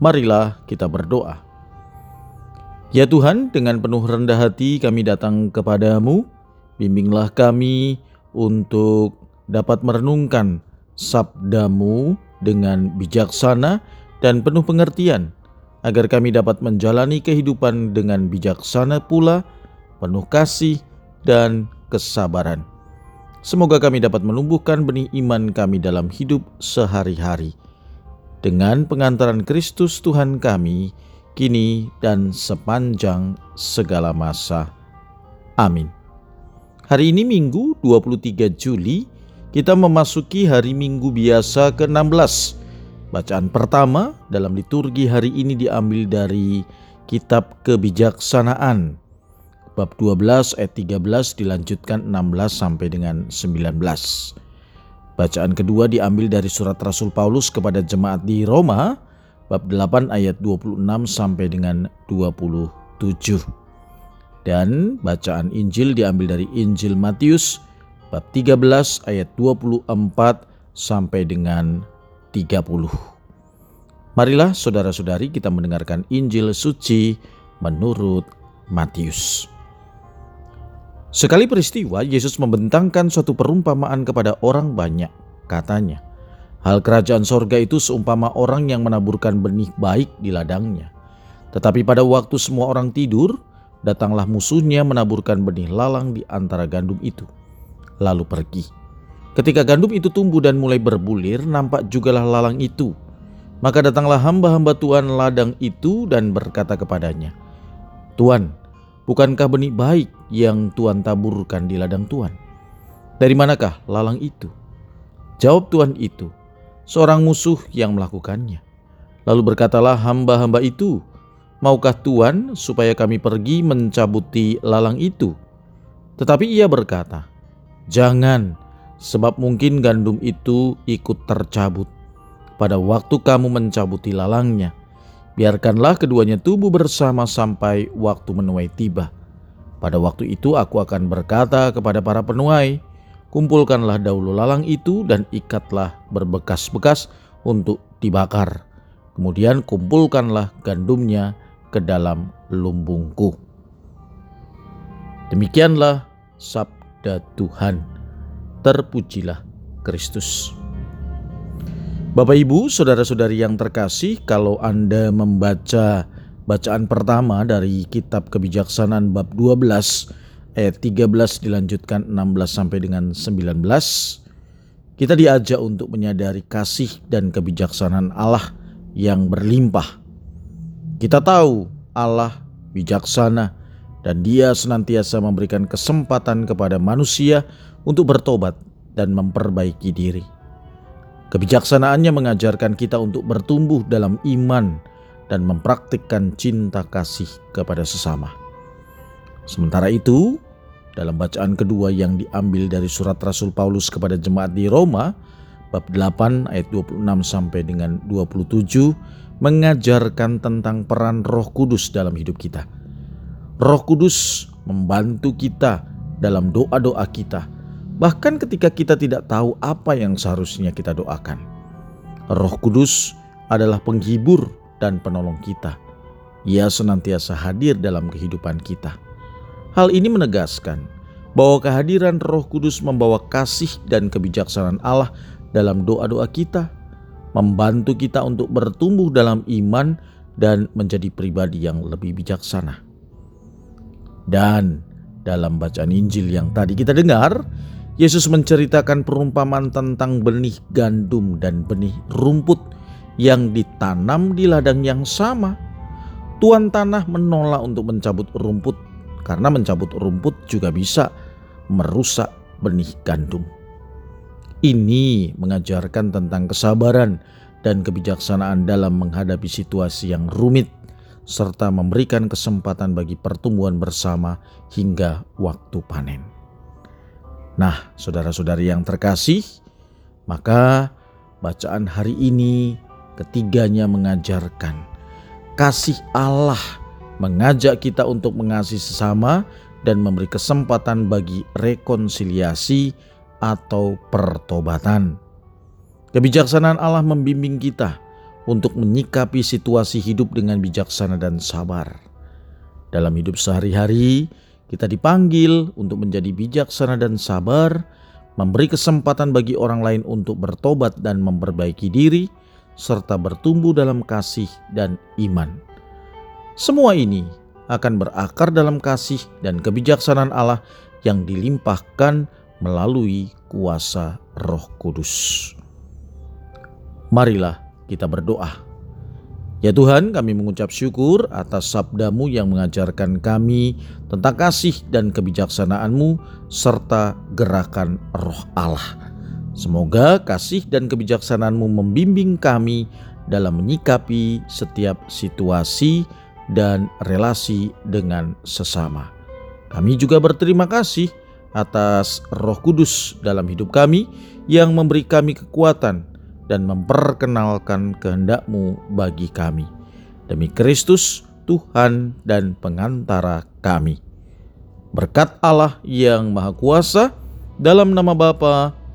Marilah kita berdoa. Ya Tuhan, dengan penuh rendah hati kami datang kepadamu. Bimbinglah kami untuk dapat merenungkan sabdamu dengan bijaksana dan penuh pengertian, agar kami dapat menjalani kehidupan dengan bijaksana pula, penuh kasih dan kesabaran. Semoga kami dapat menumbuhkan benih iman kami dalam hidup sehari-hari. Dengan pengantaran Kristus Tuhan kami, kini dan sepanjang segala masa. Amin. Hari ini Minggu 23 Juli, kita memasuki hari Minggu biasa ke-16. Bacaan pertama dalam liturgi hari ini diambil dari Kitab Kebijaksanaan bab 12 ayat 13 dilanjutkan 16 sampai dengan 19. Bacaan kedua diambil dari surat Rasul Paulus kepada jemaat di Roma bab 8 ayat 26 sampai dengan 27. Dan bacaan Injil diambil dari Injil Matius bab 13 ayat 24 sampai dengan 30. Marilah saudara-saudari kita mendengarkan Injil suci menurut Matius. Sekali peristiwa, Yesus membentangkan suatu perumpamaan kepada orang banyak. Katanya, hal kerajaan sorga itu seumpama orang yang menaburkan benih baik di ladangnya. Tetapi pada waktu semua orang tidur, datanglah musuhnya menaburkan benih lalang di antara gandum itu. Lalu pergi. Ketika gandum itu tumbuh dan mulai berbulir, nampak jugalah lalang itu. Maka datanglah hamba-hamba Tuhan ladang itu dan berkata kepadanya, Tuan, Bukankah benih baik yang Tuhan taburkan di ladang Tuhan? Dari manakah lalang itu? Jawab Tuhan itu, seorang musuh yang melakukannya. Lalu berkatalah hamba-hamba itu, Maukah Tuhan supaya kami pergi mencabuti lalang itu? Tetapi ia berkata, Jangan, sebab mungkin gandum itu ikut tercabut. Pada waktu kamu mencabuti lalangnya, Biarkanlah keduanya tumbuh bersama sampai waktu menuai tiba. Pada waktu itu aku akan berkata kepada para penuai, kumpulkanlah dahulu lalang itu dan ikatlah berbekas-bekas untuk dibakar. Kemudian kumpulkanlah gandumnya ke dalam lumbungku. Demikianlah sabda Tuhan. Terpujilah Kristus. Bapak Ibu, saudara-saudari yang terkasih, kalau Anda membaca bacaan pertama dari kitab Kebijaksanaan bab 12 ayat 13 dilanjutkan 16 sampai dengan 19, kita diajak untuk menyadari kasih dan kebijaksanaan Allah yang berlimpah. Kita tahu Allah bijaksana dan dia senantiasa memberikan kesempatan kepada manusia untuk bertobat dan memperbaiki diri. Kebijaksanaannya mengajarkan kita untuk bertumbuh dalam iman dan mempraktikkan cinta kasih kepada sesama. Sementara itu, dalam bacaan kedua yang diambil dari surat Rasul Paulus kepada jemaat di Roma, bab 8 ayat 26 sampai dengan 27 mengajarkan tentang peran Roh Kudus dalam hidup kita. Roh Kudus membantu kita dalam doa-doa kita bahkan ketika kita tidak tahu apa yang seharusnya kita doakan. Roh Kudus adalah penghibur dan penolong kita. Ia senantiasa hadir dalam kehidupan kita. Hal ini menegaskan bahwa kehadiran Roh Kudus membawa kasih dan kebijaksanaan Allah dalam doa-doa kita, membantu kita untuk bertumbuh dalam iman dan menjadi pribadi yang lebih bijaksana. Dan dalam bacaan Injil yang tadi kita dengar, Yesus menceritakan perumpamaan tentang benih gandum dan benih rumput yang ditanam di ladang yang sama. Tuan tanah menolak untuk mencabut rumput karena mencabut rumput juga bisa merusak benih gandum. Ini mengajarkan tentang kesabaran dan kebijaksanaan dalam menghadapi situasi yang rumit, serta memberikan kesempatan bagi pertumbuhan bersama hingga waktu panen. Nah, saudara-saudari yang terkasih, maka bacaan hari ini ketiganya mengajarkan kasih Allah mengajak kita untuk mengasihi sesama dan memberi kesempatan bagi rekonsiliasi atau pertobatan. Kebijaksanaan Allah membimbing kita untuk menyikapi situasi hidup dengan bijaksana dan sabar. Dalam hidup sehari-hari, kita dipanggil untuk menjadi bijaksana dan sabar, memberi kesempatan bagi orang lain untuk bertobat dan memperbaiki diri, serta bertumbuh dalam kasih dan iman. Semua ini akan berakar dalam kasih dan kebijaksanaan Allah yang dilimpahkan melalui kuasa Roh Kudus. Marilah kita berdoa. Ya Tuhan, kami mengucap syukur atas sabdamu yang mengajarkan kami tentang kasih dan kebijaksanaan-Mu serta gerakan roh Allah. Semoga kasih dan kebijaksanaan-Mu membimbing kami dalam menyikapi setiap situasi dan relasi dengan sesama. Kami juga berterima kasih atas Roh Kudus dalam hidup kami yang memberi kami kekuatan dan memperkenalkan kehendak-Mu bagi kami. Demi Kristus, Tuhan dan pengantara kami. Berkat Allah yang Maha Kuasa, dalam nama Bapa